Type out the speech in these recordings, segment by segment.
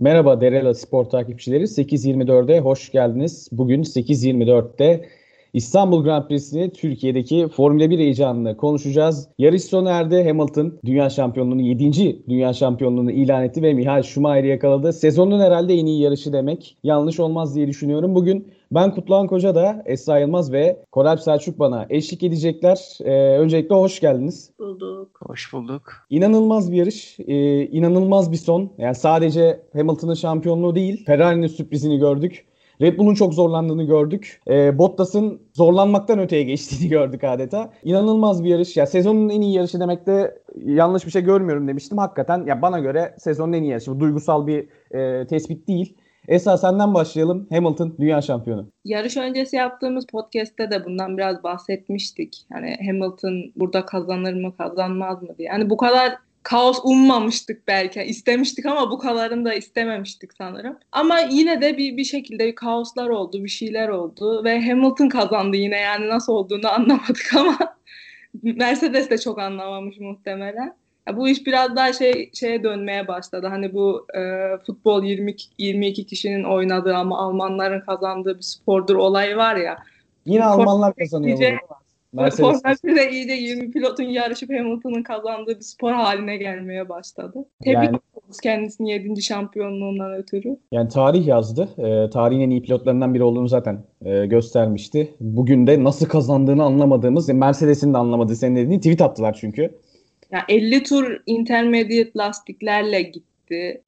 Merhaba Derela Spor takipçileri. 8.24'e hoş geldiniz. Bugün 8.24'te İstanbul Grand Prix'sini Türkiye'deki Formula 1 heyecanını konuşacağız. Yarış sona erdi. Hamilton dünya şampiyonluğunu 7. dünya şampiyonluğunu ilan etti ve Mihail Schumacher'i yakaladı. Sezonun herhalde en iyi yarışı demek yanlış olmaz diye düşünüyorum. Bugün ben Kutluhan Koca da Esra Yılmaz ve Koralp Selçuk bana eşlik edecekler. Ee, öncelikle hoş geldiniz. Bulduk. Hoş bulduk. İnanılmaz bir yarış. Ee, inanılmaz bir son. Yani sadece Hamilton'ın şampiyonluğu değil Ferrari'nin sürprizini gördük. Red Bull'un çok zorlandığını gördük. E, Bottas'ın zorlanmaktan öteye geçtiğini gördük adeta. İnanılmaz bir yarış. Ya sezonun en iyi yarışı demekte yanlış bir şey görmüyorum demiştim. Hakikaten ya bana göre sezonun en iyi yarışı. Bu duygusal bir e, tespit değil. Esra senden başlayalım. Hamilton dünya şampiyonu. Yarış öncesi yaptığımız podcast'te de bundan biraz bahsetmiştik. Yani Hamilton burada kazanır mı kazanmaz mı diye. Yani bu kadar kaos ummamıştık belki. İstemiştik ama bu kadarını da istememiştik sanırım. Ama yine de bir, bir şekilde bir kaoslar oldu, bir şeyler oldu ve Hamilton kazandı yine yani nasıl olduğunu anlamadık ama Mercedes de çok anlamamış muhtemelen. Ya bu iş biraz daha şey şeye dönmeye başladı. Hani bu e, futbol 20 22 kişinin oynadığı ama Almanların kazandığı bir spordur olayı var ya. Yine Almanlar kazanıyor. Iyice, Formula de iyice 20 pilotun yarışıp Hamilton'ın kazandığı bir spor haline gelmeye başladı. Tebrik yani, ediyoruz kendisini 7. şampiyonluğundan ötürü. Yani tarih yazdı. E, tarihin en iyi pilotlarından biri olduğunu zaten e, göstermişti. Bugün de nasıl kazandığını anlamadığımız, Mercedes'in de anlamadığı senin dediğin tweet attılar çünkü. Yani 50 tur intermediate lastiklerle gitti.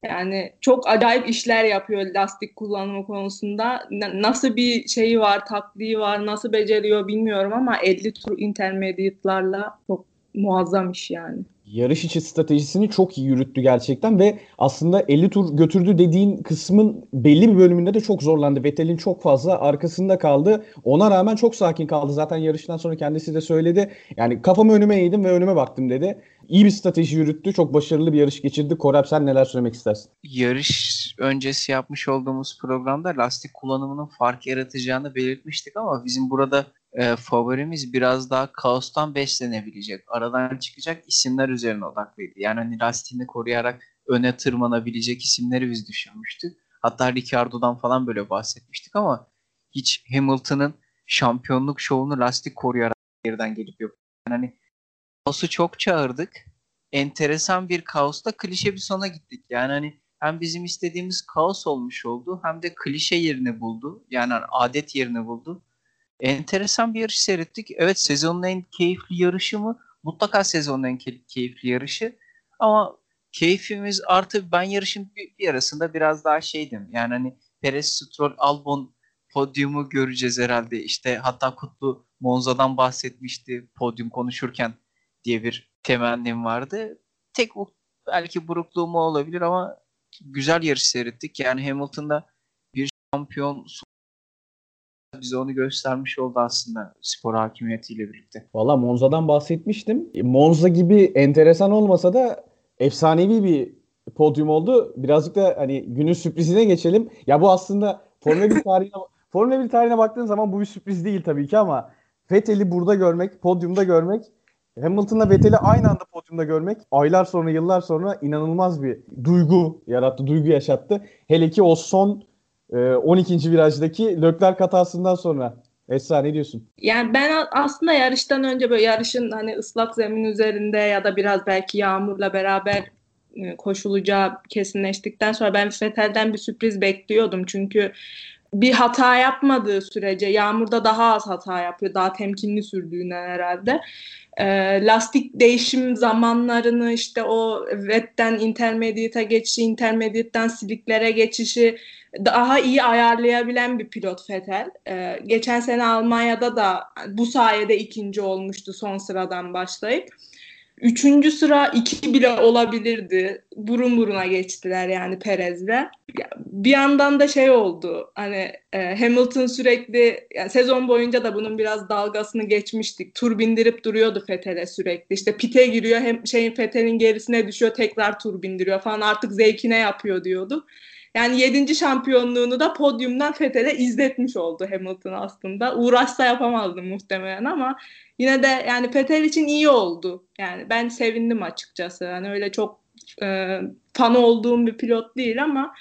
Yani çok acayip işler yapıyor lastik kullanımı konusunda. Nasıl bir şeyi var, taktiği var, nasıl beceriyor bilmiyorum ama 50 tur intermediate'larla çok muazzam iş yani yarış içi stratejisini çok iyi yürüttü gerçekten ve aslında 50 tur götürdü dediğin kısmın belli bir bölümünde de çok zorlandı. Vettel'in çok fazla arkasında kaldı. Ona rağmen çok sakin kaldı. Zaten yarıştan sonra kendisi de söyledi. Yani kafamı önüme eğdim ve önüme baktım dedi. İyi bir strateji yürüttü. Çok başarılı bir yarış geçirdi. Korab sen neler söylemek istersin? Yarış öncesi yapmış olduğumuz programda lastik kullanımının fark yaratacağını belirtmiştik ama bizim burada e, favorimiz biraz daha kaostan beslenebilecek, aradan çıkacak isimler üzerine odaklıydı. Yani hani lastiğini koruyarak öne tırmanabilecek isimleri biz düşünmüştük. Hatta Ricardo'dan falan böyle bahsetmiştik ama hiç Hamilton'ın şampiyonluk şovunu lastik koruyarak geriden gelip yok. Yani hani kaosu çok çağırdık. Enteresan bir kaosta klişe bir sona gittik. Yani hani hem bizim istediğimiz kaos olmuş oldu hem de klişe yerini buldu. Yani adet yerini buldu enteresan bir yarış seyrettik. Evet sezonun en keyifli yarışı mı? Mutlaka sezonun en keyifli yarışı. Ama keyfimiz artı ben yarışın bir, bir arasında biraz daha şeydim. Yani hani Perez, Stroll, Albon podyumu göreceğiz herhalde. İşte hatta Kutlu Monza'dan bahsetmişti podyum konuşurken diye bir temennim vardı. Tek belki burukluğum olabilir ama güzel yarış seyrettik. Yani Hamilton'da bir şampiyon bize onu göstermiş oldu aslında spor hakimiyetiyle birlikte. Valla Monza'dan bahsetmiştim. Monza gibi enteresan olmasa da efsanevi bir podyum oldu. Birazcık da hani günün sürprizine geçelim. Ya bu aslında Formula 1 tarihine Formula 1 tarihine baktığın zaman bu bir sürpriz değil tabii ki ama Vettel'i burada görmek, podyumda görmek Hamilton'la Vettel'i aynı anda podyumda görmek aylar sonra, yıllar sonra inanılmaz bir duygu yarattı, duygu yaşattı. Hele ki o son 12. Ee, virajdaki Leclerc hatasından sonra. Esra ne diyorsun? Yani ben aslında yarıştan önce böyle yarışın hani ıslak zemin üzerinde ya da biraz belki yağmurla beraber e, koşulacağı kesinleştikten sonra ben Vettel'den bir sürpriz bekliyordum. Çünkü bir hata yapmadığı sürece yağmurda daha az hata yapıyor. Daha temkinli sürdüğünden herhalde. E, lastik değişim zamanlarını işte o wetten intermediate'a geçişi, intermediate'den siliklere geçişi daha iyi ayarlayabilen bir pilot Fetel. Ee, geçen sene Almanya'da da bu sayede ikinci olmuştu son sıradan başlayıp. Üçüncü sıra iki bile olabilirdi. Burun buruna geçtiler yani Perez'le. Bir yandan da şey oldu. Hani e, Hamilton sürekli yani sezon boyunca da bunun biraz dalgasını geçmiştik. Tur bindirip duruyordu Fethel'e sürekli. İşte pite giriyor hem şeyin Fethel'in gerisine düşüyor tekrar tur bindiriyor falan artık zevkine yapıyor diyordu. Yani 7. şampiyonluğunu da podyumdan Fethel'e izletmiş oldu Hamilton aslında. Uğraşsa yapamazdı muhtemelen ama yine de yani Fethel için iyi oldu. Yani ben sevindim açıkçası. Yani öyle çok e, fan olduğum bir pilot değil ama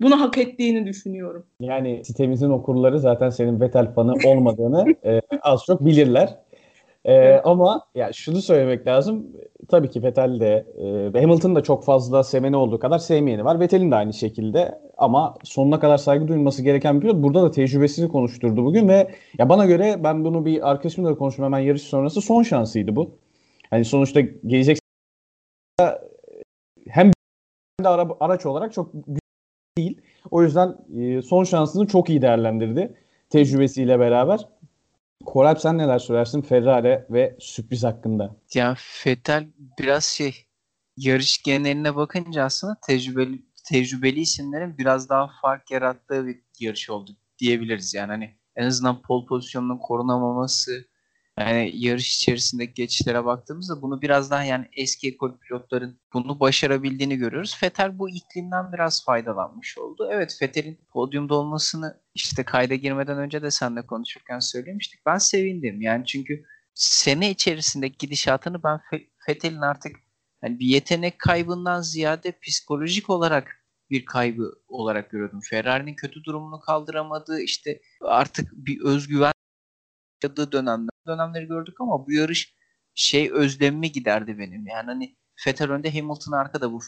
bunu hak ettiğini düşünüyorum. Yani sitemizin okurları zaten senin Vettel fanı olmadığını e, az çok bilirler. E, ama ya şunu söylemek lazım. Tabii ki Vettel de e, Hamilton'ın da çok fazla seveni olduğu kadar sevmeyeni var. Vettel'in de aynı şekilde ama sonuna kadar saygı duyulması gereken bir pilot. Burada da tecrübesini konuşturdu bugün ve ya bana göre ben bunu bir arkadaşımla da konuştum hemen yarış sonrası son şansıydı bu. Hani sonuçta gelecek hem de ara, araç olarak çok değil. O yüzden e, son şansını çok iyi değerlendirdi tecrübesiyle beraber. Koralp sen neler söylersin Ferrari ve sürpriz hakkında? Yani Vettel biraz şey yarış geneline bakınca aslında tecrübeli tecrübeli isimlerin biraz daha fark yarattığı bir yarış oldu diyebiliriz. Yani hani en azından pol pozisyonunun korunamaması yani yarış içerisindeki geçişlere baktığımızda bunu biraz daha yani eski ekol pilotların bunu başarabildiğini görüyoruz. Fetel bu iklimden biraz faydalanmış oldu. Evet Fetel'in podyumda olmasını işte kayda girmeden önce de seninle konuşurken söylemiştik. Ben sevindim yani çünkü sene içerisindeki gidişatını ben Fetel'in artık yani bir yetenek kaybından ziyade psikolojik olarak bir kaybı olarak görüyordum. Ferrari'nin kötü durumunu kaldıramadığı işte artık bir özgüven yaşadığı dönemler, dönemleri gördük ama bu yarış şey özlemimi giderdi benim. Yani hani Vettel önde Hamilton arkada bu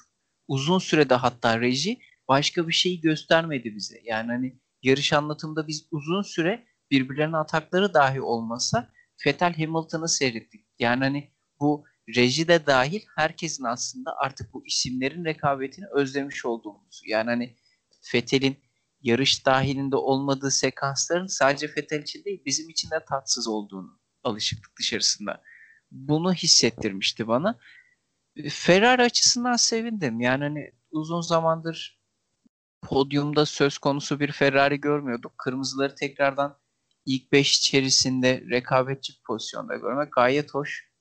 uzun sürede hatta reji başka bir şeyi göstermedi bize. Yani hani yarış anlatımında biz uzun süre birbirlerine atakları dahi olmasa Vettel Hamilton'ı seyrettik. Yani hani bu reji de dahil herkesin aslında artık bu isimlerin rekabetini özlemiş olduğumuz. Yani hani Vettel'in yarış dahilinde olmadığı sekansların sadece Vettel için değil bizim için de tatsız olduğunu alışıklık dışarısında. Bunu hissettirmişti bana. Ferrari açısından sevindim. Yani hani uzun zamandır podyumda söz konusu bir Ferrari görmüyorduk. Kırmızıları tekrardan ilk 5 içerisinde rekabetçi pozisyonda görmek gayet hoş.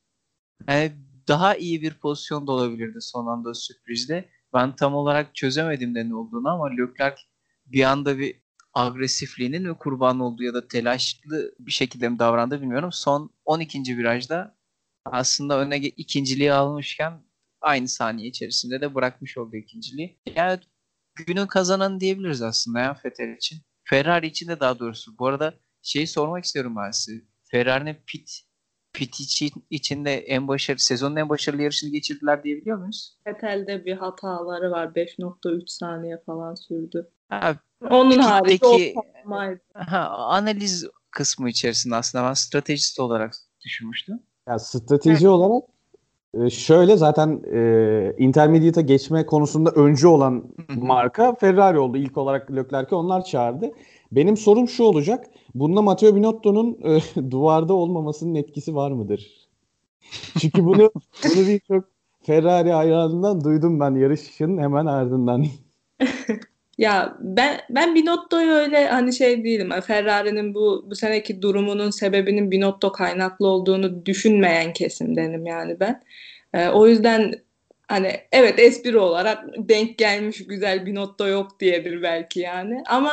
Yani daha iyi bir pozisyonda olabilirdi son anda sürprizde. Ben tam olarak çözemedim de ne olduğunu ama Leclerc bir anda bir agresifliğinin ve kurban olduğu ya da telaşlı bir şekilde mi davrandı bilmiyorum. Son 12. virajda aslında öne ikinciliği almışken aynı saniye içerisinde de bırakmış oldu ikinciliği. Yani günün kazananı diyebiliriz aslında ya Vettel için. Ferrari için de daha doğrusu. Bu arada şeyi sormak istiyorum ben size. Ferrari'nin pit pit için, içinde en başarılı sezonun en başarılı yarışını geçirdiler diyebiliyor muyuz? Vettel'de bir hataları var. 5.3 saniye falan sürdü. Ha, Onun harici ha, analiz kısmı içerisinde aslında ben stratejist olarak düşünmüştüm. Ya strateji evet. olarak e, şöyle zaten e, intermediate'a geçme konusunda öncü olan marka Ferrari oldu. İlk olarak Leclerc'i onlar çağırdı. Benim sorum şu olacak. Bunda Matteo Binotto'nun e, duvarda olmamasının etkisi var mıdır? Çünkü bunu bunu birçok Ferrari hayranından duydum ben yarışın hemen ardından. Ya ben ben Binotto'yu öyle hani şey değilim. Ferrari'nin bu bu seneki durumunun sebebinin Binotto kaynaklı olduğunu düşünmeyen kesimdenim yani ben. Ee, o yüzden hani evet espri olarak denk gelmiş güzel Binotto yok diyedir belki yani. Ama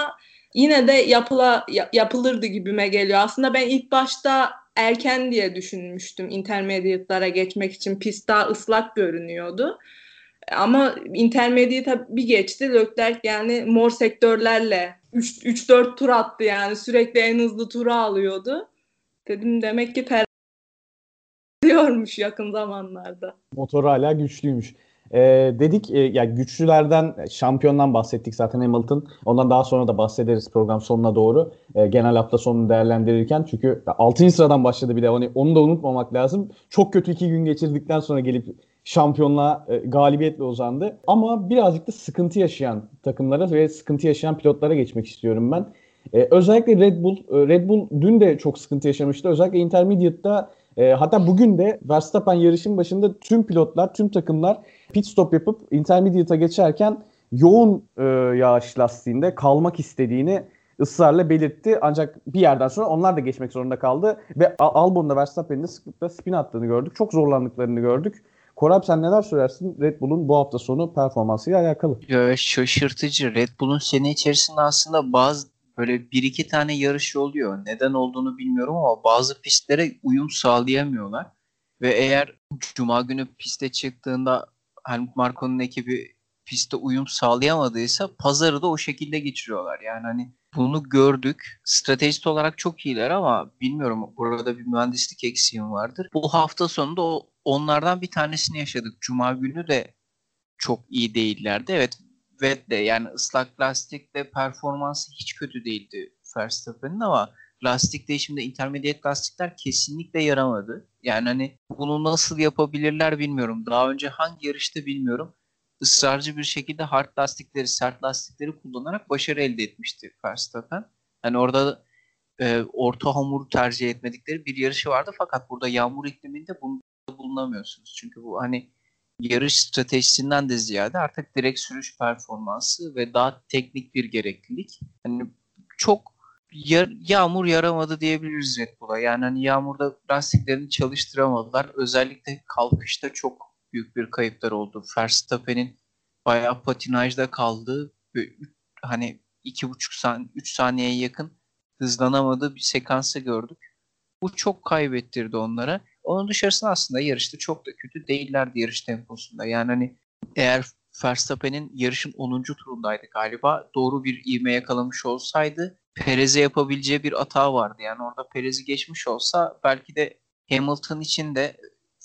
yine de yapıla yapılırdı gibime geliyor. Aslında ben ilk başta erken diye düşünmüştüm intermediate'lara geçmek için. Pist daha ıslak görünüyordu. Ama intermediate bir geçti. Leclerc yani mor sektörlerle 3-4 tur attı yani. Sürekli en hızlı turu alıyordu. Dedim demek ki diyormuş yakın zamanlarda. Motor hala güçlüymüş. Ee, dedik e, ya güçlülerden şampiyondan bahsettik zaten Hamilton. Ondan daha sonra da bahsederiz program sonuna doğru. E, genel hafta sonunu değerlendirirken. Çünkü 6. sıradan başladı bir de. Hani onu da unutmamak lazım. Çok kötü iki gün geçirdikten sonra gelip şampiyonluğa e, galibiyetle uzandı. Ama birazcık da sıkıntı yaşayan takımlara ve sıkıntı yaşayan pilotlara geçmek istiyorum ben. E, özellikle Red Bull, e, Red Bull dün de çok sıkıntı yaşamıştı. Özellikle Intermediate'da e, hatta bugün de Verstappen yarışın başında tüm pilotlar, tüm takımlar pit stop yapıp Intermediate'a geçerken yoğun e, yağış lastiğinde kalmak istediğini ısrarla belirtti. Ancak bir yerden sonra onlar da geçmek zorunda kaldı. Ve Albon'da Verstappen'in de spin attığını gördük. Çok zorlandıklarını gördük. Korab sen neler söylersin Red Bull'un bu hafta sonu performansıyla alakalı? Ya şaşırtıcı. Red Bull'un sene içerisinde aslında bazı böyle bir iki tane yarış oluyor. Neden olduğunu bilmiyorum ama bazı pistlere uyum sağlayamıyorlar. Ve eğer Cuma günü piste çıktığında Helmut Marko'nun ekibi piste uyum sağlayamadıysa pazarı da o şekilde geçiriyorlar. Yani hani bunu gördük. Stratejist olarak çok iyiler ama bilmiyorum burada bir mühendislik eksiğim vardır. Bu hafta sonunda o onlardan bir tanesini yaşadık. Cuma günü de çok iyi değillerdi. Evet ve yani ıslak lastikte performansı hiç kötü değildi Verstappen'in ama lastik değişiminde intermediate lastikler kesinlikle yaramadı. Yani hani bunu nasıl yapabilirler bilmiyorum. Daha önce hangi yarışta bilmiyorum. Israrcı bir şekilde hard lastikleri, sert lastikleri kullanarak başarı elde etmişti Verstappen. Hani orada e, orta hamuru tercih etmedikleri bir yarışı vardı fakat burada yağmur ikliminde bunu bulunamıyorsunuz. Çünkü bu hani yarış stratejisinden de ziyade artık direkt sürüş performansı ve daha teknik bir gereklilik. Hani çok yar, yağmur yaramadı diyebiliriz Red Bull'a. Yani hani yağmurda lastiklerini çalıştıramadılar. Özellikle kalkışta çok büyük bir kayıplar oldu. Verstappen'in bayağı patinajda kaldığı ve hani iki buçuk saniye, üç saniyeye yakın hızlanamadığı bir sekansı gördük. Bu çok kaybettirdi onlara. Onun dışarısında aslında yarışta çok da kötü değillerdi yarış temposunda. Yani hani eğer Verstappen'in yarışın 10. turundaydı galiba. Doğru bir ivme yakalamış olsaydı Perez'e yapabileceği bir hata vardı. Yani orada Perez'i geçmiş olsa belki de Hamilton için de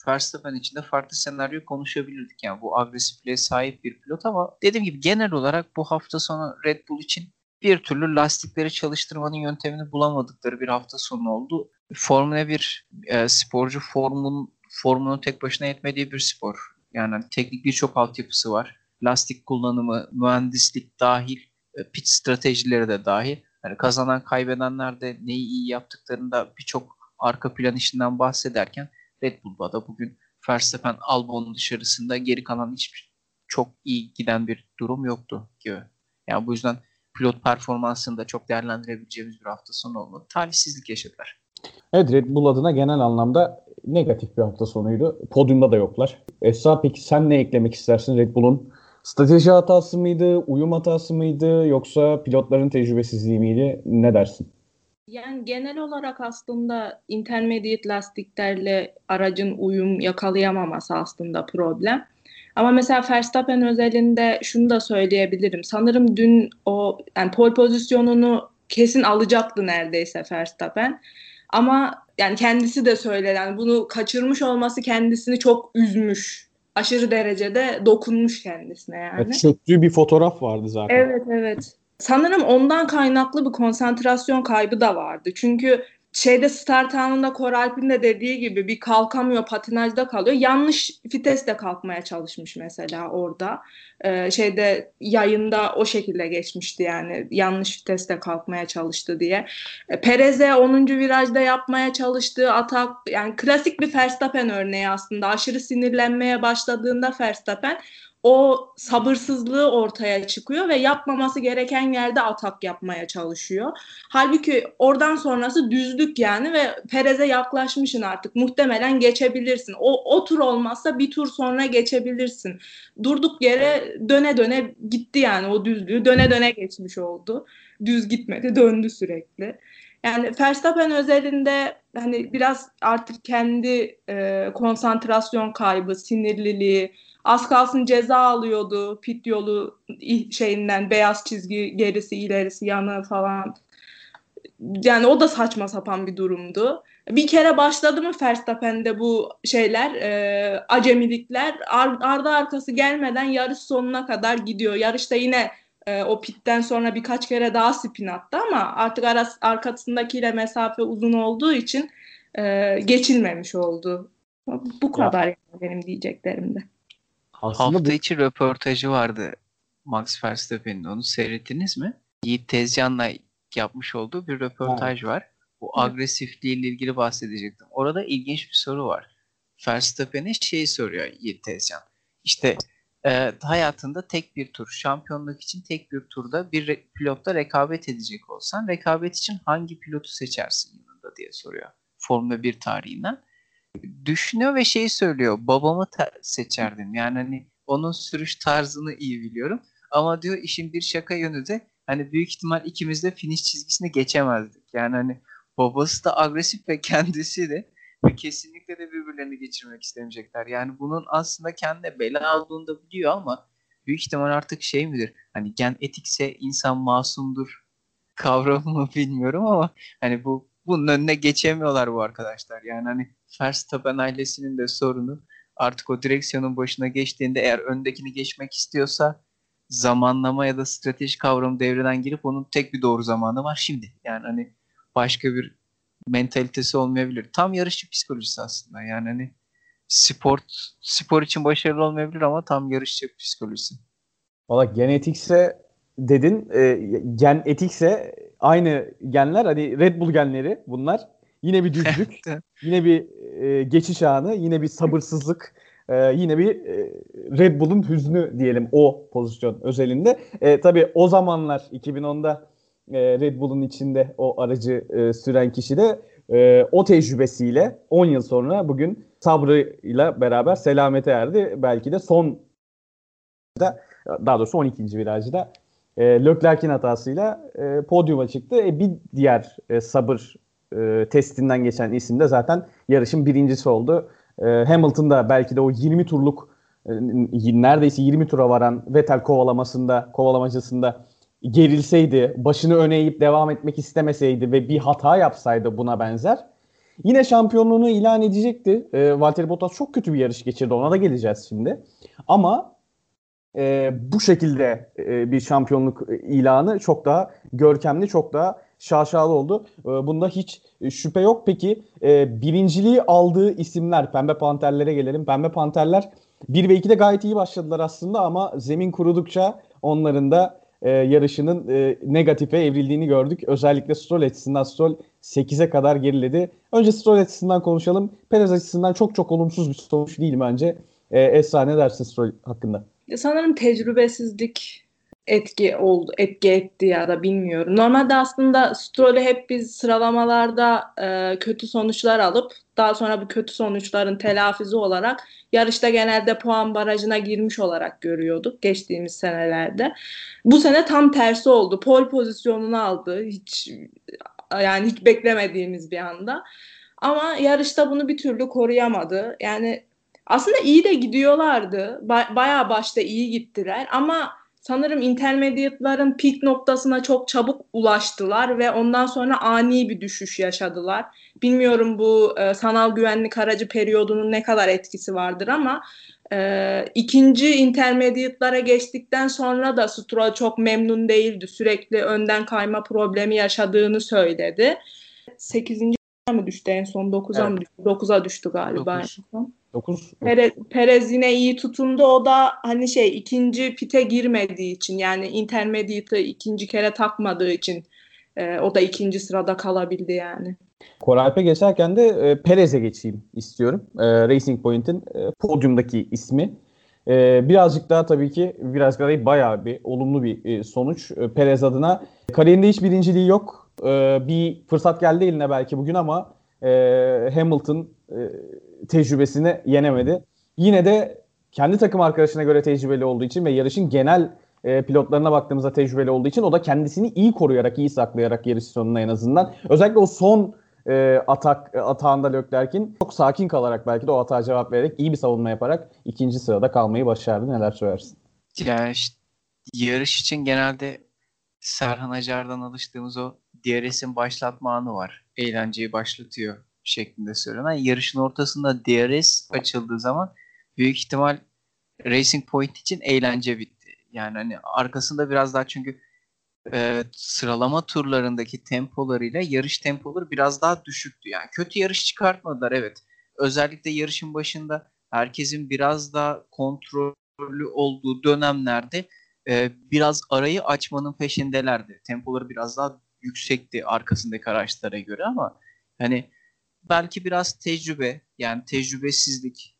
Verstappen için de farklı senaryo konuşabilirdik. Yani bu agresifliğe sahip bir pilot ama dediğim gibi genel olarak bu hafta sonu Red Bull için bir türlü lastikleri çalıştırmanın yöntemini bulamadıkları bir hafta sonu oldu. Formula 1 e, sporcu formun formunun tek başına yetmediği bir spor. Yani teknik birçok altyapısı var. Lastik kullanımı, mühendislik dahil, e, pit stratejileri de dahil. Yani kazanan kaybedenler de neyi iyi yaptıklarında birçok arka plan işinden bahsederken Red Bull'da da bugün Verstappen Albon'un dışarısında geri kalan hiçbir çok iyi giden bir durum yoktu gibi. Yani bu yüzden pilot performansını da çok değerlendirebileceğimiz bir hafta sonu olmadı. Talihsizlik yaşadılar. Evet Red Bull adına genel anlamda negatif bir hafta sonuydu. Podyumda da yoklar. Esra peki sen ne eklemek istersin Red Bull'un? Strateji hatası mıydı, uyum hatası mıydı yoksa pilotların tecrübesizliği miydi? Ne dersin? Yani genel olarak aslında intermediate lastiklerle aracın uyum yakalayamaması aslında problem. Ama mesela Verstappen özelinde şunu da söyleyebilirim. Sanırım dün o yani pole pozisyonunu kesin alacaktı neredeyse Verstappen. Ama yani kendisi de söyledi. Yani bunu kaçırmış olması kendisini çok üzmüş. Aşırı derecede dokunmuş kendisine yani. Evet, çöktüğü bir fotoğraf vardı zaten. Evet evet. Sanırım ondan kaynaklı bir konsantrasyon kaybı da vardı. Çünkü şeyde start anında Koralp'in de dediği gibi bir kalkamıyor patinajda kalıyor. Yanlış vitesle kalkmaya çalışmış mesela orada. Ee, şeyde yayında o şekilde geçmişti yani yanlış vitesle kalkmaya çalıştı diye. Ee, Perez'e 10. virajda yapmaya çalıştığı atak yani klasik bir Verstappen örneği aslında. Aşırı sinirlenmeye başladığında Verstappen o sabırsızlığı ortaya çıkıyor ve yapmaması gereken yerde atak yapmaya çalışıyor. Halbuki oradan sonrası düzlük yani ve Perez'e yaklaşmışsın artık. Muhtemelen geçebilirsin. O, o tur olmazsa bir tur sonra geçebilirsin. Durduk yere döne döne gitti yani o düzlüğü. Döne döne geçmiş oldu. Düz gitmedi, döndü sürekli. Yani Verstappen özelinde hani biraz artık kendi e, konsantrasyon kaybı, sinirliliği, Az kalsın ceza alıyordu pit yolu şeyinden beyaz çizgi gerisi ilerisi yanı falan. Yani o da saçma sapan bir durumdu. Bir kere başladı mı Verstappen'de bu şeyler, e, acemilikler ar- ardı arkası gelmeden yarış sonuna kadar gidiyor. Yarışta yine e, o pitten sonra birkaç kere daha spin attı ama artık aras- arkasındakiyle mesafe uzun olduğu için e, geçilmemiş oldu. Bu kadar ya. yani benim diyeceklerim de. Aslında Hafta bu... içi röportajı vardı Max Verstappen'in. Onu seyrettiniz mi? Yiğit Tezcan'la yapmış olduğu bir röportaj ha. var. Bu evet. agresifliğiyle ilgili bahsedecektim. Orada ilginç bir soru var. Verstappen'e şey soruyor Yiğit Tezcan. İşte e, hayatında tek bir tur, şampiyonluk için tek bir turda bir re- pilotla rekabet edecek olsan rekabet için hangi pilotu seçersin yanında diye soruyor. Formula 1 tarihinden düşünüyor ve şeyi söylüyor. Babamı seçerdim. Yani hani onun sürüş tarzını iyi biliyorum. Ama diyor işin bir şaka yönü de hani büyük ihtimal ikimiz de finish çizgisini geçemezdik. Yani hani babası da agresif ve kendisi de ve kesinlikle de birbirlerini geçirmek istemeyecekler. Yani bunun aslında kendine bela aldığını da biliyor ama büyük ihtimal artık şey midir? Hani gen etikse insan masumdur kavramı mı bilmiyorum ama hani bu bunun önüne geçemiyorlar bu arkadaşlar. Yani hani Verstappen ailesinin de sorunu artık o direksiyonun başına geçtiğinde eğer öndekini geçmek istiyorsa zamanlama ya da strateji kavramı devreden girip onun tek bir doğru zamanı var şimdi. Yani hani başka bir mentalitesi olmayabilir. Tam yarışçı psikolojisi aslında. Yani hani spor spor için başarılı olmayabilir ama tam yarışçı psikolojisi. Valla genetikse dedin. E, gen etikse aynı genler hani Red Bull genleri bunlar. Yine bir düzlük. yine bir e, geçiş anı. Yine bir sabırsızlık. E, yine bir e, Red Bull'un hüznü diyelim o pozisyon özelinde. E, tabii o zamanlar 2010'da e, Red Bull'un içinde o aracı e, süren kişi de e, o tecrübesiyle 10 yıl sonra bugün sabrıyla beraber selamete erdi. Belki de son daha doğrusu 12. virajda e, Leclerc'in hatasıyla e, podyuma çıktı. E, bir diğer e, sabır e, testinden geçen isim de zaten yarışın birincisi oldu. E, Hamilton da belki de o 20 turluk e, neredeyse 20 tura varan Vettel kovalamasında, kovalamacasında gerilseydi, başını öne eğip devam etmek istemeseydi ve bir hata yapsaydı buna benzer yine şampiyonluğunu ilan edecekti. E, Valtteri Bottas çok kötü bir yarış geçirdi. Ona da geleceğiz şimdi. Ama e, bu şekilde e, bir şampiyonluk ilanı çok daha görkemli, çok daha şaşalı oldu. E, bunda hiç şüphe yok. Peki e, birinciliği aldığı isimler, Pembe Panterlere gelelim. Pembe Panterler 1 ve 2'de gayet iyi başladılar aslında ama zemin kurudukça onların da e, yarışının e, negatife evrildiğini gördük. Özellikle Stroll açısından Stroll 8'e kadar geriledi. Önce Stroll açısından konuşalım. Perez açısından çok çok olumsuz bir sonuç değil bence. E, Esra ne dersin Stroll hakkında? sanırım tecrübesizlik etki oldu, etki etti ya da bilmiyorum. Normalde aslında Stroll'ü hep biz sıralamalarda e, kötü sonuçlar alıp daha sonra bu kötü sonuçların telafisi olarak yarışta genelde puan barajına girmiş olarak görüyorduk geçtiğimiz senelerde. Bu sene tam tersi oldu. Pol pozisyonunu aldı. Hiç yani hiç beklemediğimiz bir anda. Ama yarışta bunu bir türlü koruyamadı. Yani aslında iyi de gidiyorlardı. Ba- bayağı başta iyi gittiler ama sanırım intermediate'ların peak noktasına çok çabuk ulaştılar ve ondan sonra ani bir düşüş yaşadılar. Bilmiyorum bu e, sanal güvenlik aracı periyodunun ne kadar etkisi vardır ama e, ikinci intermediate'lara geçtikten sonra da Stroll çok memnun değildi. Sürekli önden kayma problemi yaşadığını söyledi. 8. mı düştü en son 9'a evet. mı düştü? 9'a düştü galiba 9. en son. 9. Perez, Perez yine iyi tutundu. O da hani şey ikinci pite girmediği için yani intermediate'ı ikinci kere takmadığı için e, o da ikinci sırada kalabildi yani. Koralp'e geçerken de e, Perez'e geçeyim istiyorum. E, Racing Point'in e, podyumdaki ismi. E, birazcık daha tabii ki biraz daha bayağı bir olumlu bir e, sonuç e, Perez adına. Kariyerinde hiç birinciliği yok. E, bir fırsat geldi eline belki bugün ama e, Hamilton e, tecrübesini yenemedi. Yine de kendi takım arkadaşına göre tecrübeli olduğu için ve yarışın genel e, pilotlarına baktığımızda tecrübeli olduğu için o da kendisini iyi koruyarak, iyi saklayarak yarış sonuna en azından. Özellikle o son e, atak atağında Leclerc'in çok sakin kalarak belki de o atağa cevap vererek iyi bir savunma yaparak ikinci sırada kalmayı başardı. Neler söylersin? Yani işte, yarış için genelde Serhan Acar'dan alıştığımız o DRS'in başlatma anı var. Eğlenceyi başlatıyor şeklinde söylenen. Yarışın ortasında DRS açıldığı zaman büyük ihtimal Racing Point için eğlence bitti. Yani hani arkasında biraz daha çünkü e, sıralama turlarındaki tempolarıyla yarış tempoları biraz daha düşüktü. Yani kötü yarış çıkartmadılar evet. Özellikle yarışın başında herkesin biraz daha kontrollü olduğu dönemlerde e, biraz arayı açmanın peşindelerdi. Tempoları biraz daha yüksekti arkasındaki araçlara göre ama hani belki biraz tecrübe yani tecrübesizlik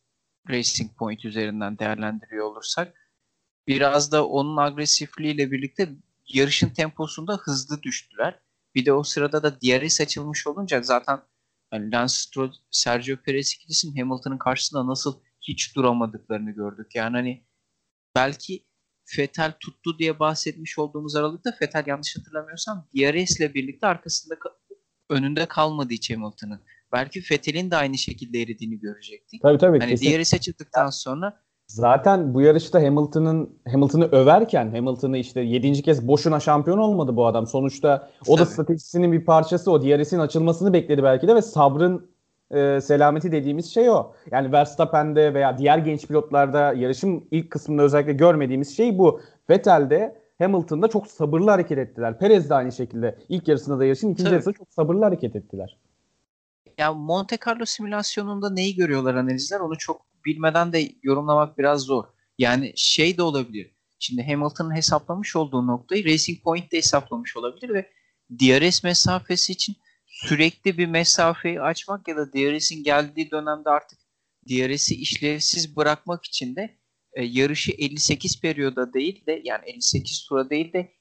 Racing Point üzerinden değerlendiriyor olursak biraz da onun agresifliğiyle birlikte yarışın temposunda hızlı düştüler. Bir de o sırada da DRS açılmış olunca zaten yani Lance Stroll, Sergio Perez ikilisinin Hamilton'ın karşısında nasıl hiç duramadıklarını gördük. Yani hani belki Fetel tuttu diye bahsetmiş olduğumuz aralıkta Fetel yanlış hatırlamıyorsam DRS ile birlikte arkasında önünde kalmadı hiç Hamilton'ın belki Fethel'in de aynı şekilde eridiğini görecektik. Tabii tabii. Hani kesin. DRS'e çıktıktan sonra Zaten bu yarışta Hamilton'ın Hamilton'ı överken Hamilton'ı işte 7. kez boşuna şampiyon olmadı bu adam. Sonuçta o da stratejisinin bir parçası o. DRS'in açılmasını bekledi belki de ve sabrın e, selameti dediğimiz şey o. Yani Verstappen'de veya diğer genç pilotlarda yarışın ilk kısmında özellikle görmediğimiz şey bu. Vettel'de Hamilton'da çok sabırlı hareket ettiler. Perez de aynı şekilde ilk yarısında da yarışın ikinci Tabii. yarısında çok sabırlı hareket ettiler. Ya Monte Carlo simülasyonunda neyi görüyorlar analizler onu çok bilmeden de yorumlamak biraz zor. Yani şey de olabilir. Şimdi Hamilton'ın hesaplamış olduğu noktayı Racing Point de hesaplamış olabilir ve DRS mesafesi için sürekli bir mesafeyi açmak ya da DRS'in geldiği dönemde artık DRS'i işlevsiz bırakmak için de e, yarışı 58 periyoda değil de yani 58 tura değil de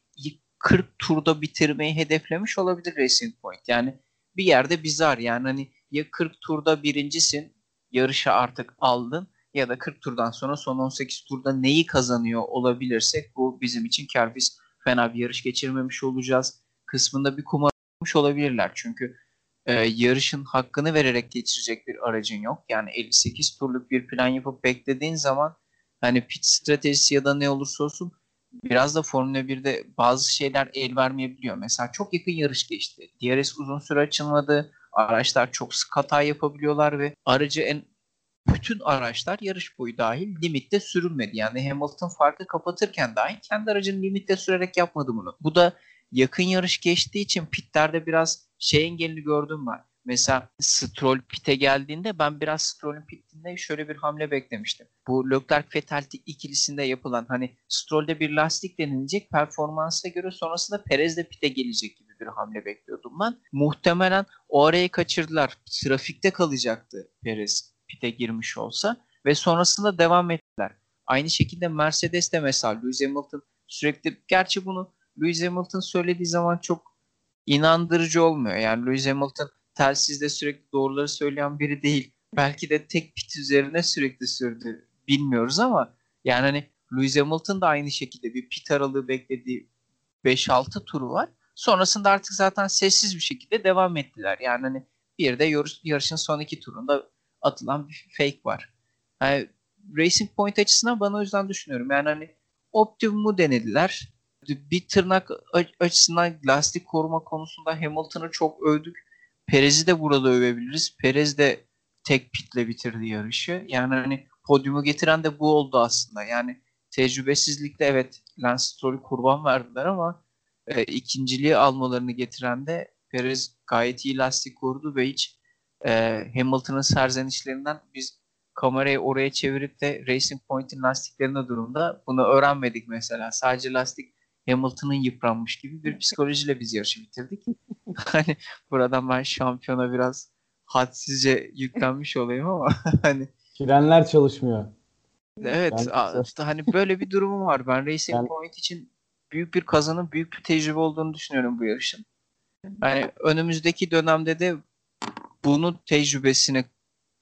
40 turda bitirmeyi hedeflemiş olabilir Racing Point. Yani bir yerde bizar yani hani ya 40 turda birincisin yarışı artık aldın ya da 40 turdan sonra son 18 turda neyi kazanıyor olabilirsek bu bizim için kar biz fena bir yarış geçirmemiş olacağız kısmında bir kumar olabilirler. Çünkü e, yarışın hakkını vererek geçirecek bir aracın yok. Yani 58 turluk bir plan yapıp beklediğin zaman hani pit stratejisi ya da ne olursa olsun biraz da Formula 1'de bazı şeyler el vermeyebiliyor. Mesela çok yakın yarış geçti. DRS uzun süre açılmadı. Araçlar çok sık hata yapabiliyorlar ve aracı en bütün araçlar yarış boyu dahil limitte sürülmedi. Yani Hamilton farkı kapatırken dahi kendi aracını limitte sürerek yapmadı bunu. Bu da yakın yarış geçtiği için pitlerde biraz şey engelini gördüm ben. Mesela Stroll pite geldiğinde ben biraz Stroll'ün pitinde şöyle bir hamle beklemiştim. Bu Leclerc Vettel ikilisinde yapılan hani Stroll'de bir lastik denilecek performansa göre sonrasında Perez de pite gelecek gibi bir hamle bekliyordum ben. Muhtemelen o arayı kaçırdılar. Trafikte kalacaktı Perez pite girmiş olsa ve sonrasında devam ettiler. Aynı şekilde Mercedes de mesela Lewis Hamilton sürekli gerçi bunu Lewis Hamilton söylediği zaman çok inandırıcı olmuyor. Yani Lewis Hamilton telsizde sürekli doğruları söyleyen biri değil. Belki de tek pit üzerine sürekli sürdü. Bilmiyoruz ama yani hani Lewis Hamilton da aynı şekilde bir pit aralığı beklediği 5-6 turu var. Sonrasında artık zaten sessiz bir şekilde devam ettiler. Yani hani bir de yarış, yarışın son iki turunda atılan bir fake var. Yani Racing Point açısından bana o yüzden düşünüyorum. Yani hani optimumu denediler. Bir tırnak açısından lastik koruma konusunda Hamilton'ı çok övdük. Perez'i de burada övebiliriz. Perez de tek pitle bitirdi yarışı. Yani hani podyumu getiren de bu oldu aslında. Yani tecrübesizlikle evet Lance Stroll'ü kurban verdiler ama e, ikinciliği almalarını getiren de Perez gayet iyi lastik korudu ve hiç e, Hamilton'ın serzenişlerinden biz kamerayı oraya çevirip de Racing Point'in lastiklerine durumda bunu öğrenmedik mesela. Sadece lastik Hamilton'ın yıpranmış gibi bir psikolojiyle biz yarışı bitirdik. hani buradan ben şampiyona biraz hadsizce yüklenmiş olayım ama hani frenler çalışmıyor. Evet, işte hani böyle bir durumum var. Ben Racing yani, Point için büyük bir kazanım, büyük bir tecrübe olduğunu düşünüyorum bu yarışın. Yani önümüzdeki dönemde de bunu tecrübesini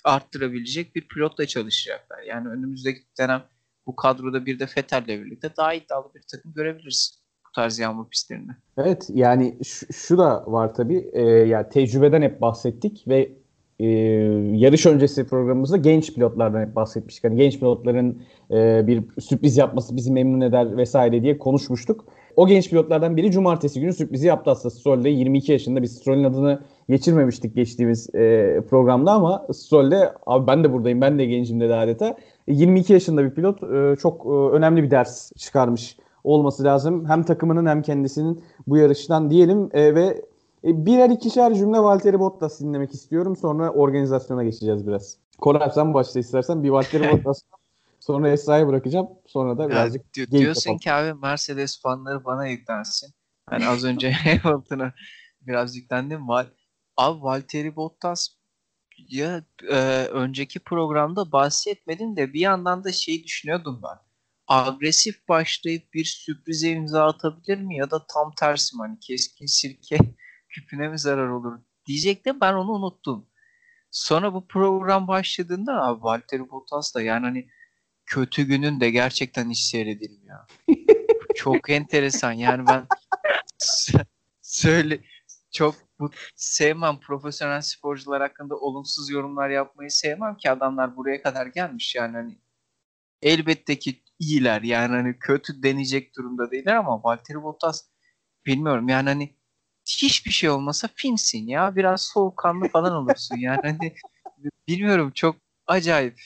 arttırabilecek bir pilotla çalışacaklar. Yani önümüzdeki dönem bu kadroda bir de Fettel'le birlikte daha iddialı bir takım görebiliriz bu tarz yağmur pistlerinde. Evet yani şu, şu da var tabii. E, yani tecrübeden hep bahsettik ve e, yarış öncesi programımızda genç pilotlardan hep bahsetmiştik. Yani genç pilotların e, bir sürpriz yapması bizi memnun eder vesaire diye konuşmuştuk. O genç pilotlardan biri cumartesi günü sürprizi yaptı aslında Stroll'de 22 yaşında. Biz Stroll'ün adını geçirmemiştik geçtiğimiz e, programda ama Stroll'de abi ben de buradayım ben de gencim dedi adeta. 22 yaşında bir pilot e, çok e, önemli bir ders çıkarmış olması lazım. Hem takımının hem kendisinin bu yarıştan diyelim e, ve birer ikişer cümle Valtteri Bottas dinlemek istiyorum. Sonra organizasyona geçeceğiz biraz. Koray sen başla istersen. Bir Valtteri Bottas sonra Esra'ya bırakacağım. Sonra da birazcık ya, Diyorsun yapalım. ki abi Mercedes fanları bana yüklensin. Hani az önce Hamilton'a biraz yüklendim. Val abi Valtteri Bottas ya e, önceki programda bahsetmedin de bir yandan da şey düşünüyordum ben. Agresif başlayıp bir sürprize imza atabilir mi ya da tam tersi mi? Hani keskin sirke küpüne mi zarar olur diyecektim ben onu unuttum. Sonra bu program başladığında abi Valtteri Bottas da yani hani kötü günün de gerçekten hiç seyredilmiyor. Çok enteresan yani ben söyle çok bu sevmem profesyonel sporcular hakkında olumsuz yorumlar yapmayı sevmem ki adamlar buraya kadar gelmiş yani hani elbette ki iyiler. Yani hani kötü deneyecek durumda değiller ama Valtteri Bottas bilmiyorum yani hani hiçbir şey olmasa Finsin ya. Biraz soğukkanlı falan olursun. Yani hani bilmiyorum çok acayip.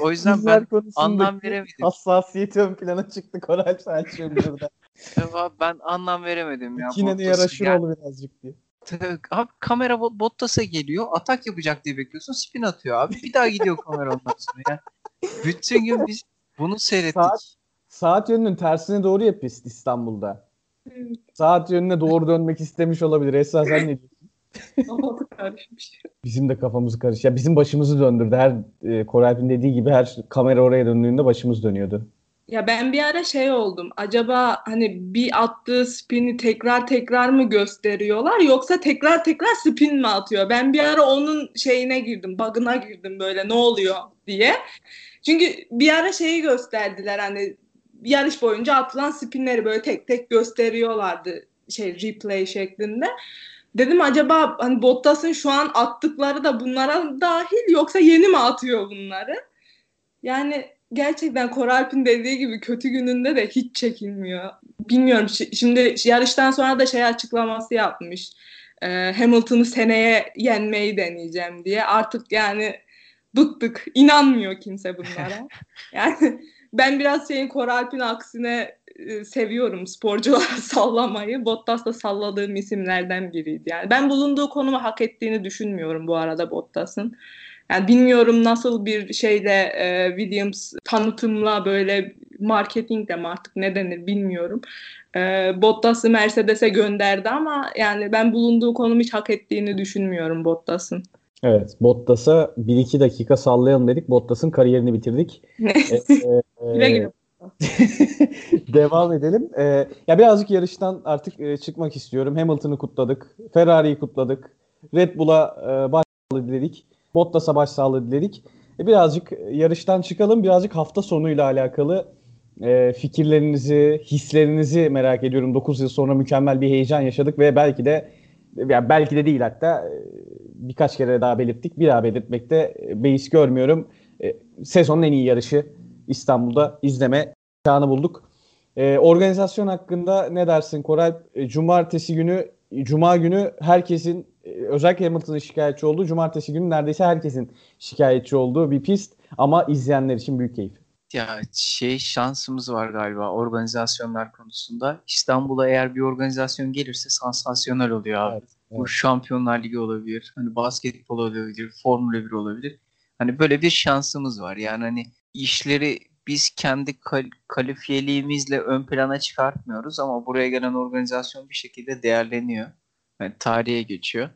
O yüzden Bizler ben anlam veremedim. Hassasiyeti ön plana çıktı Koray Selçuk'un burada. Evet, ben anlam veremedim ya. Yine de yaraşır gel- ol birazcık diye. Abi kamera Bot- Bottas'a geliyor. Atak yapacak diye bekliyorsun. Spin atıyor abi. Bir daha gidiyor kamera ondan sonra. Yani bütün gün biz bunu seyrettik. Saat- Saat yönünün tersine doğru ya pist İstanbul'da. Saat yönüne doğru dönmek istemiş olabilir. Esra sen ne diyorsun? Karışmış. Bizim de kafamız karış. Ya bizim başımızı döndürdü. Her e, Koralp'in dediği gibi her kamera oraya döndüğünde başımız dönüyordu. Ya ben bir ara şey oldum. Acaba hani bir attığı spini tekrar tekrar mı gösteriyorlar yoksa tekrar tekrar spin mi atıyor? Ben bir ara onun şeyine girdim, bug'ına girdim böyle ne oluyor diye. Çünkü bir ara şeyi gösterdiler hani yarış boyunca atılan spinleri böyle tek tek gösteriyorlardı şey replay şeklinde. Dedim acaba hani Bottas'ın şu an attıkları da bunlara dahil yoksa yeni mi atıyor bunları? Yani gerçekten Koralp'in dediği gibi kötü gününde de hiç çekilmiyor. Bilmiyorum şi- şimdi yarıştan sonra da şey açıklaması yapmış. Ee, Hamilton'ı seneye yenmeyi deneyeceğim diye. Artık yani bıktık. İnanmıyor kimse bunlara. yani ben biraz şeyin Koralp'in aksine e, seviyorum sporculara sallamayı. Bottas da salladığım isimlerden biriydi. Yani ben bulunduğu konumu hak ettiğini düşünmüyorum bu arada Bottas'ın. Yani bilmiyorum nasıl bir şeyde e, Williams tanıtımla böyle marketingle mi artık ne denir bilmiyorum. E, Bottas'ı Mercedes'e gönderdi ama yani ben bulunduğu konumu hiç hak ettiğini düşünmüyorum Bottas'ın. Evet. Bottas'a 1-2 dakika sallayalım dedik. Bottas'ın kariyerini bitirdik. Güle güle. Devam edelim. Ee, ya birazcık yarıştan artık e, çıkmak istiyorum. Hamilton'ı kutladık. Ferrari'yi kutladık. Red Bull'a e, başsağlığı diledik. Bottas'a başsağlığı diledik. E, birazcık yarıştan çıkalım. Birazcık hafta sonuyla alakalı e, fikirlerinizi, hislerinizi merak ediyorum. 9 yıl sonra mükemmel bir heyecan yaşadık ve belki de ya belki de değil hatta e, birkaç kere daha belirttik. Bir daha belirtmekte e, beis görmüyorum. E, sezonun en iyi yarışı İstanbul'da izleme imkanı bulduk. E, organizasyon hakkında ne dersin Koray? E, cumartesi günü, Cuma günü herkesin e, özellikle Hamilton'ın şikayetçi olduğu, cumartesi günü neredeyse herkesin şikayetçi olduğu bir pist ama izleyenler için büyük keyif. Ya şey şansımız var galiba organizasyonlar konusunda. İstanbul'a eğer bir organizasyon gelirse sansasyonel oluyor abi. Evet, Bu Şampiyonlar Ligi olabilir. Hani basketbol olabilir, Formula 1 olabilir. Hani böyle bir şansımız var. Yani hani işleri biz kendi kal- kalifiyeliğimizle ön plana çıkartmıyoruz ama buraya gelen organizasyon bir şekilde değerleniyor. Yani tarihe geçiyor.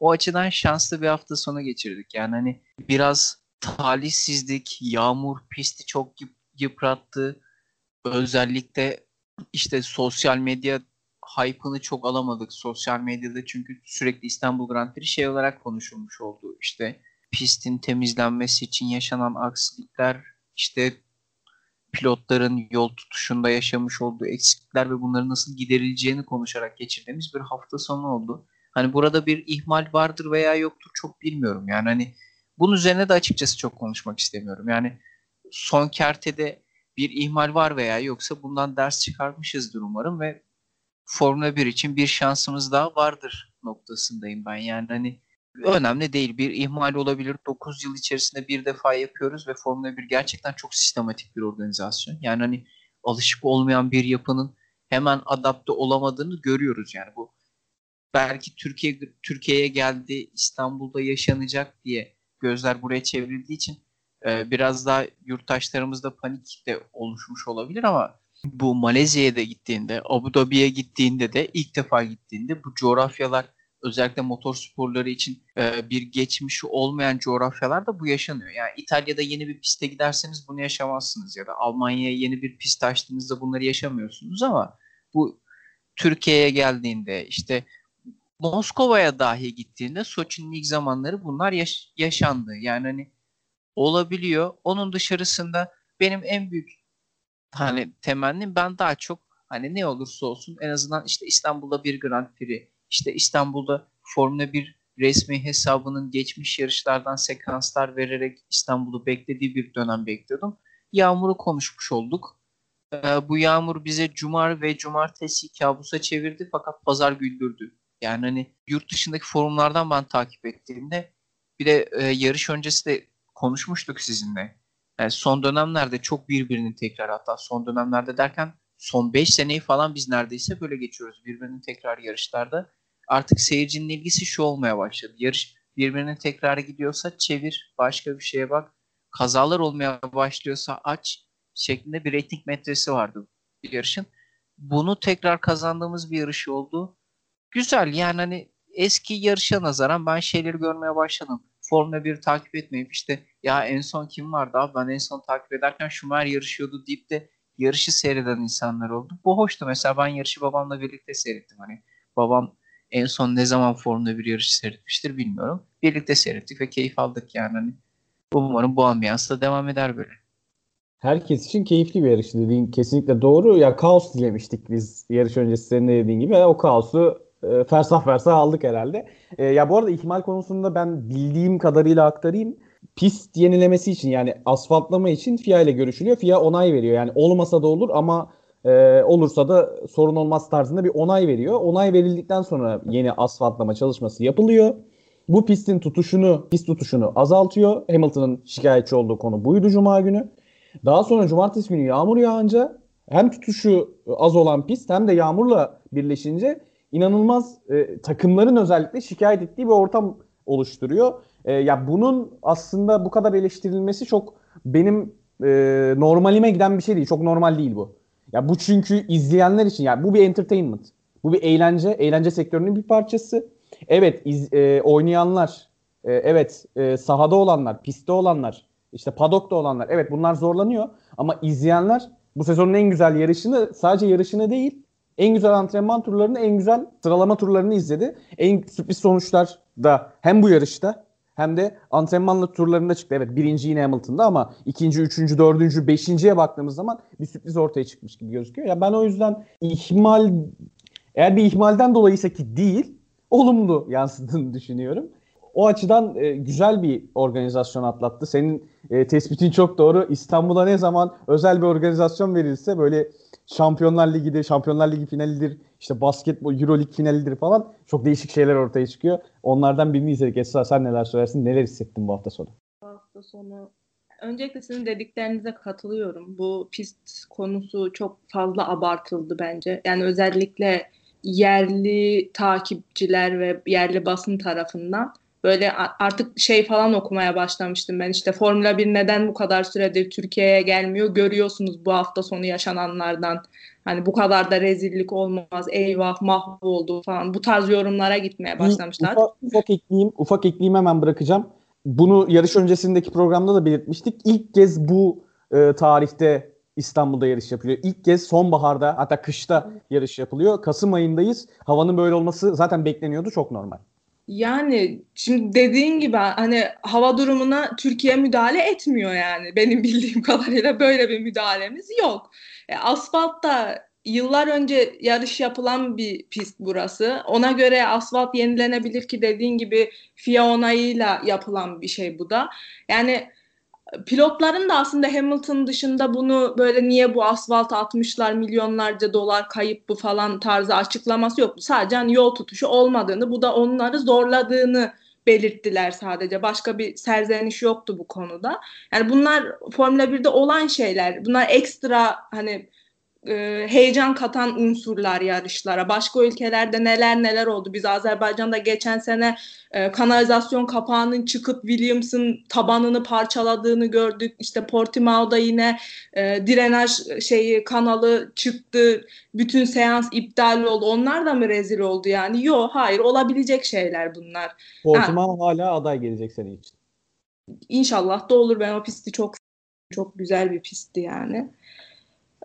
O açıdan şanslı bir hafta sonu geçirdik. Yani hani biraz talihsizlik, yağmur pisti çok yıp- yıprattı. Özellikle işte sosyal medya hype'ını çok alamadık sosyal medyada çünkü sürekli İstanbul Grand Prix şey olarak konuşulmuş oldu. İşte pistin temizlenmesi için yaşanan aksilikler, işte pilotların yol tutuşunda yaşamış olduğu eksiklikler ve bunların nasıl giderileceğini konuşarak geçirdiğimiz bir hafta sonu oldu. Hani burada bir ihmal vardır veya yoktur çok bilmiyorum. Yani hani bunun üzerine de açıkçası çok konuşmak istemiyorum. Yani son kertede bir ihmal var veya yoksa bundan ders çıkarmışızdır umarım ve Formula 1 için bir şansımız daha vardır noktasındayım ben. Yani hani önemli değil. Bir ihmal olabilir. 9 yıl içerisinde bir defa yapıyoruz ve Formula 1 gerçekten çok sistematik bir organizasyon. Yani hani alışık olmayan bir yapının hemen adapte olamadığını görüyoruz. Yani bu belki Türkiye Türkiye'ye geldi, İstanbul'da yaşanacak diye gözler buraya çevrildiği için e, biraz daha yurttaşlarımızda panik de oluşmuş olabilir ama bu Malezya'ya da gittiğinde, Abu Dhabi'ye gittiğinde de ilk defa gittiğinde bu coğrafyalar özellikle motor sporları için e, bir geçmişi olmayan coğrafyalarda bu yaşanıyor. Yani İtalya'da yeni bir piste giderseniz bunu yaşamazsınız ya da Almanya'ya yeni bir pist açtığınızda bunları yaşamıyorsunuz ama bu Türkiye'ye geldiğinde işte Moskova'ya dahi gittiğinde Soçi'nin ilk zamanları bunlar yaş- yaşandı. Yani hani olabiliyor. Onun dışarısında benim en büyük hani temennim ben daha çok hani ne olursa olsun en azından işte İstanbul'da bir Grand Prix, işte İstanbul'da Formula 1 resmi hesabının geçmiş yarışlardan sekanslar vererek İstanbul'u beklediği bir dönem bekliyordum. Yağmuru konuşmuş olduk. Ee, bu yağmur bize cumar ve cumartesi kabusa çevirdi fakat pazar güldürdü. Yani hani yurt dışındaki forumlardan ben takip ettiğimde bir de e, yarış öncesi de konuşmuştuk sizinle. Yani son dönemlerde çok birbirini tekrar hatta son dönemlerde derken son 5 seneyi falan biz neredeyse böyle geçiyoruz birbirinin tekrar yarışlarda. Artık seyircinin ilgisi şu olmaya başladı. Yarış birbirinin tekrarı gidiyorsa çevir, başka bir şeye bak. Kazalar olmaya başlıyorsa aç şeklinde bir rating metresi vardı bir yarışın. Bunu tekrar kazandığımız bir yarış oldu. Güzel yani hani eski yarışa nazaran ben şeyleri görmeye başladım. Formula 1 takip etmeyip işte ya en son kim vardı abi ben en son takip ederken Schumacher yarışıyordu deyip de yarışı seyreden insanlar oldu. Bu hoştu. Mesela ben yarışı babamla birlikte seyrettim. Hani babam en son ne zaman Formula 1 yarışı seyretmiştir bilmiyorum. Birlikte seyrettik ve keyif aldık yani. Hani umarım bu ambiyansla devam eder böyle. Herkes için keyifli bir yarış dediğin kesinlikle doğru. Ya kaos dilemiştik biz yarış öncesi senin de dediğin gibi. O kaosu e, fersah fersah aldık herhalde. E, ya bu arada ihmal konusunda ben bildiğim kadarıyla aktarayım. Pist yenilemesi için yani asfaltlama için FIA ile görüşülüyor. FIA onay veriyor. Yani olmasa da olur ama e, olursa da sorun olmaz tarzında bir onay veriyor. Onay verildikten sonra yeni asfaltlama çalışması yapılıyor. Bu pistin tutuşunu, pist tutuşunu azaltıyor. Hamilton'ın şikayetçi olduğu konu buydu Cuma günü. Daha sonra Cumartesi günü yağmur yağınca hem tutuşu az olan pist hem de yağmurla birleşince inanılmaz e, takımların özellikle şikayet ettiği bir ortam oluşturuyor. E, ya bunun aslında bu kadar eleştirilmesi çok benim e, normalime giden bir şey değil. Çok normal değil bu. Ya bu çünkü izleyenler için yani bu bir entertainment. Bu bir eğlence, eğlence sektörünün bir parçası. Evet, iz, e, oynayanlar, e, evet e, sahada olanlar, pistte olanlar, işte padokta olanlar, evet bunlar zorlanıyor. Ama izleyenler bu sezonun en güzel yarışını sadece yarışını değil, en güzel antrenman turlarını, en güzel sıralama turlarını izledi. En sürpriz sonuçlar da hem bu yarışta hem de antrenmanlı turlarında çıktı. Evet birinci yine Hamilton'da ama ikinci, üçüncü, dördüncü, beşinciye baktığımız zaman bir sürpriz ortaya çıkmış gibi gözüküyor. Ya ben o yüzden ihmal eğer bir ihmalden dolayıysa ki değil olumlu yansıdığını düşünüyorum. O açıdan e, güzel bir organizasyon atlattı. Senin e, tespitin çok doğru. İstanbul'a ne zaman özel bir organizasyon verilse böyle Şampiyonlar Ligi'dir, Şampiyonlar Ligi finalidir, işte basketbol, Euro Lig finalidir falan çok değişik şeyler ortaya çıkıyor. Onlardan birini izledik. Esra sen neler söylersin? Neler hissettin bu hafta sonu? Bu hafta sonu öncelikle sizin dediklerinize katılıyorum. Bu pist konusu çok fazla abartıldı bence. Yani özellikle yerli takipçiler ve yerli basın tarafından böyle artık şey falan okumaya başlamıştım ben işte Formula 1 neden bu kadar süredir Türkiye'ye gelmiyor görüyorsunuz bu hafta sonu yaşananlardan hani bu kadar da rezillik olmaz eyvah mahvoldu falan bu tarz yorumlara gitmeye başlamışlar. Ufak, ufak ekleyeyim ufak ekleyeyim hemen bırakacağım. Bunu yarış öncesindeki programda da belirtmiştik. İlk kez bu e, tarihte İstanbul'da yarış yapılıyor. İlk kez sonbaharda hatta kışta yarış yapılıyor. Kasım ayındayız. Havanın böyle olması zaten bekleniyordu. Çok normal. Yani şimdi dediğin gibi hani hava durumuna Türkiye müdahale etmiyor yani. Benim bildiğim kadarıyla böyle bir müdahalemiz yok. E, asfaltta yıllar önce yarış yapılan bir pist burası. Ona göre asfalt yenilenebilir ki dediğin gibi FIA onayıyla yapılan bir şey bu da. Yani pilotların da aslında Hamilton dışında bunu böyle niye bu asfalt atmışlar milyonlarca dolar kayıp bu falan tarzı açıklaması yoktu. Sadece hani yol tutuşu olmadığını bu da onları zorladığını belirttiler sadece. Başka bir serzeniş yoktu bu konuda. Yani bunlar Formula 1'de olan şeyler. Bunlar ekstra hani e, heyecan katan unsurlar yarışlara. Başka ülkelerde neler neler oldu. Biz Azerbaycan'da geçen sene e, kanalizasyon kapağının çıkıp Williams'ın tabanını parçaladığını gördük. İşte Portimao'da yine e, drenaj şeyi kanalı çıktı. Bütün seans iptal oldu. Onlar da mı rezil oldu yani? Yok hayır olabilecek şeyler bunlar. Portimao ha. hala aday gelecek sene için. İnşallah da olur. Ben o pisti çok çok güzel bir pistti yani.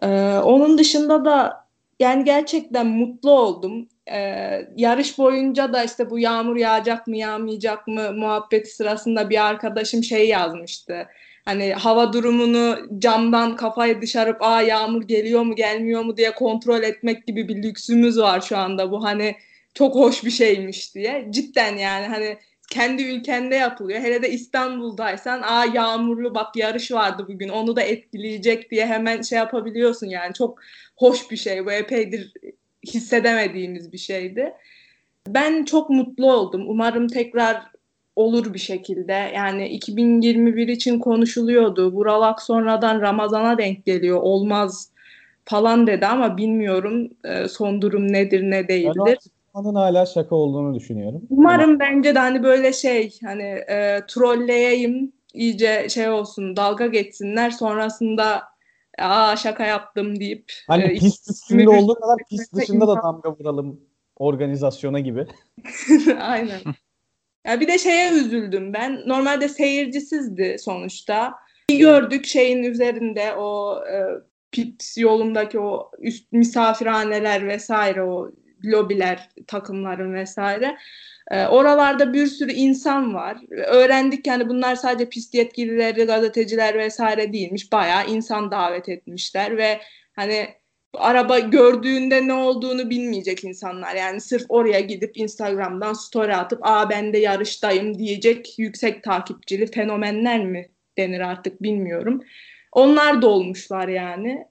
Ee, onun dışında da yani gerçekten mutlu oldum. Ee, yarış boyunca da işte bu yağmur yağacak mı yağmayacak mı muhabbeti sırasında bir arkadaşım şey yazmıştı. Hani hava durumunu camdan kafayı dışarı aa yağmur geliyor mu gelmiyor mu diye kontrol etmek gibi bir lüksümüz var şu anda bu hani çok hoş bir şeymiş diye. Cidden yani hani kendi ülkende yapılıyor. Hele de İstanbul'daysan aa yağmurlu bak yarış vardı bugün onu da etkileyecek diye hemen şey yapabiliyorsun yani. Çok hoş bir şey bu epeydir hissedemediğimiz bir şeydi. Ben çok mutlu oldum. Umarım tekrar olur bir şekilde. Yani 2021 için konuşuluyordu. Buralak sonradan Ramazan'a denk geliyor. Olmaz falan dedi ama bilmiyorum e, son durum nedir ne değildir. Ben hala şaka olduğunu düşünüyorum. Umarım ama... bence de hani böyle şey hani e, trolleyeyim iyice şey olsun dalga geçsinler sonrasında aa şaka yaptım deyip hani e, pist üstünde olduğu kadar pist dışında da damga vuralım organizasyona gibi. Aynen. Ya bir de şeye üzüldüm ben. Normalde seyircisizdi sonuçta. Bir gördük şeyin üzerinde o e, pit yolundaki o üst misafirhaneler vesaire o lobiler takımların vesaire. E, oralarda bir sürü insan var. Öğrendik yani bunlar sadece pist yetkilileri, gazeteciler vesaire değilmiş. Bayağı insan davet etmişler ve hani araba gördüğünde ne olduğunu bilmeyecek insanlar. Yani sırf oraya gidip Instagram'dan story atıp aa ben de yarıştayım diyecek yüksek takipçili fenomenler mi denir artık bilmiyorum. Onlar da olmuşlar yani.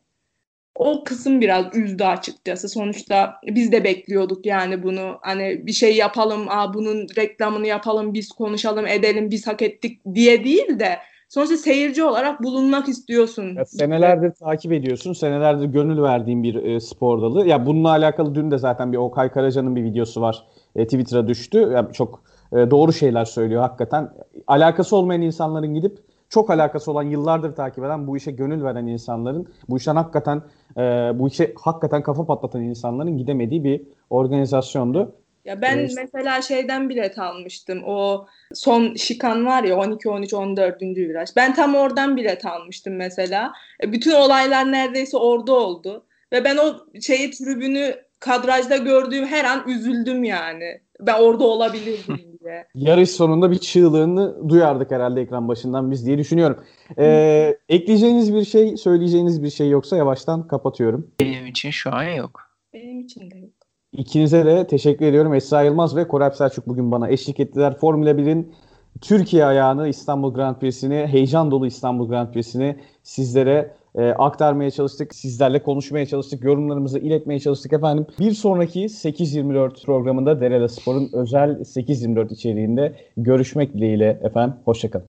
O kısım biraz üzdü açıkçası. Sonuçta biz de bekliyorduk yani bunu. Hani bir şey yapalım, aa bunun reklamını yapalım, biz konuşalım, edelim, biz hak ettik diye değil de Sonuçta seyirci olarak bulunmak istiyorsun. Ya, senelerdir takip ediyorsun. Senelerdir gönül verdiğin bir e, spor dalı. Ya bununla alakalı dün de zaten bir Okay Karaca'nın bir videosu var. E, Twitter'a düştü. Ya, çok e, doğru şeyler söylüyor hakikaten. Alakası olmayan insanların gidip çok alakası olan yıllardır takip eden bu işe gönül veren insanların bu işten hakikaten e, bu işe hakikaten kafa patlatan insanların gidemediği bir organizasyondu. Ya ben evet. mesela şeyden bilet almıştım. O son şikan var ya 12 13 14. viraj. Ben tam oradan bilet almıştım mesela. E, bütün olaylar neredeyse orada oldu ve ben o şeyi tribünü kadrajda gördüğüm her an üzüldüm yani. Ben orada olabilirdim diye. Yarış sonunda bir çığlığını duyardık herhalde ekran başından biz diye düşünüyorum. Ee, ekleyeceğiniz bir şey, söyleyeceğiniz bir şey yoksa yavaştan kapatıyorum. Benim için şu an yok. Benim için de yok. İkinize de teşekkür ediyorum. Esra Yılmaz ve Korap Selçuk bugün bana eşlik ettiler. Formula 1'in Türkiye ayağını İstanbul Grand Prix'sini, heyecan dolu İstanbul Grand Prix'sini sizlere e, aktarmaya çalıştık. Sizlerle konuşmaya çalıştık. Yorumlarımızı iletmeye çalıştık efendim. Bir sonraki 8.24 programında Derela Spor'un özel 8.24 içeriğinde görüşmek dileğiyle efendim. Hoşçakalın.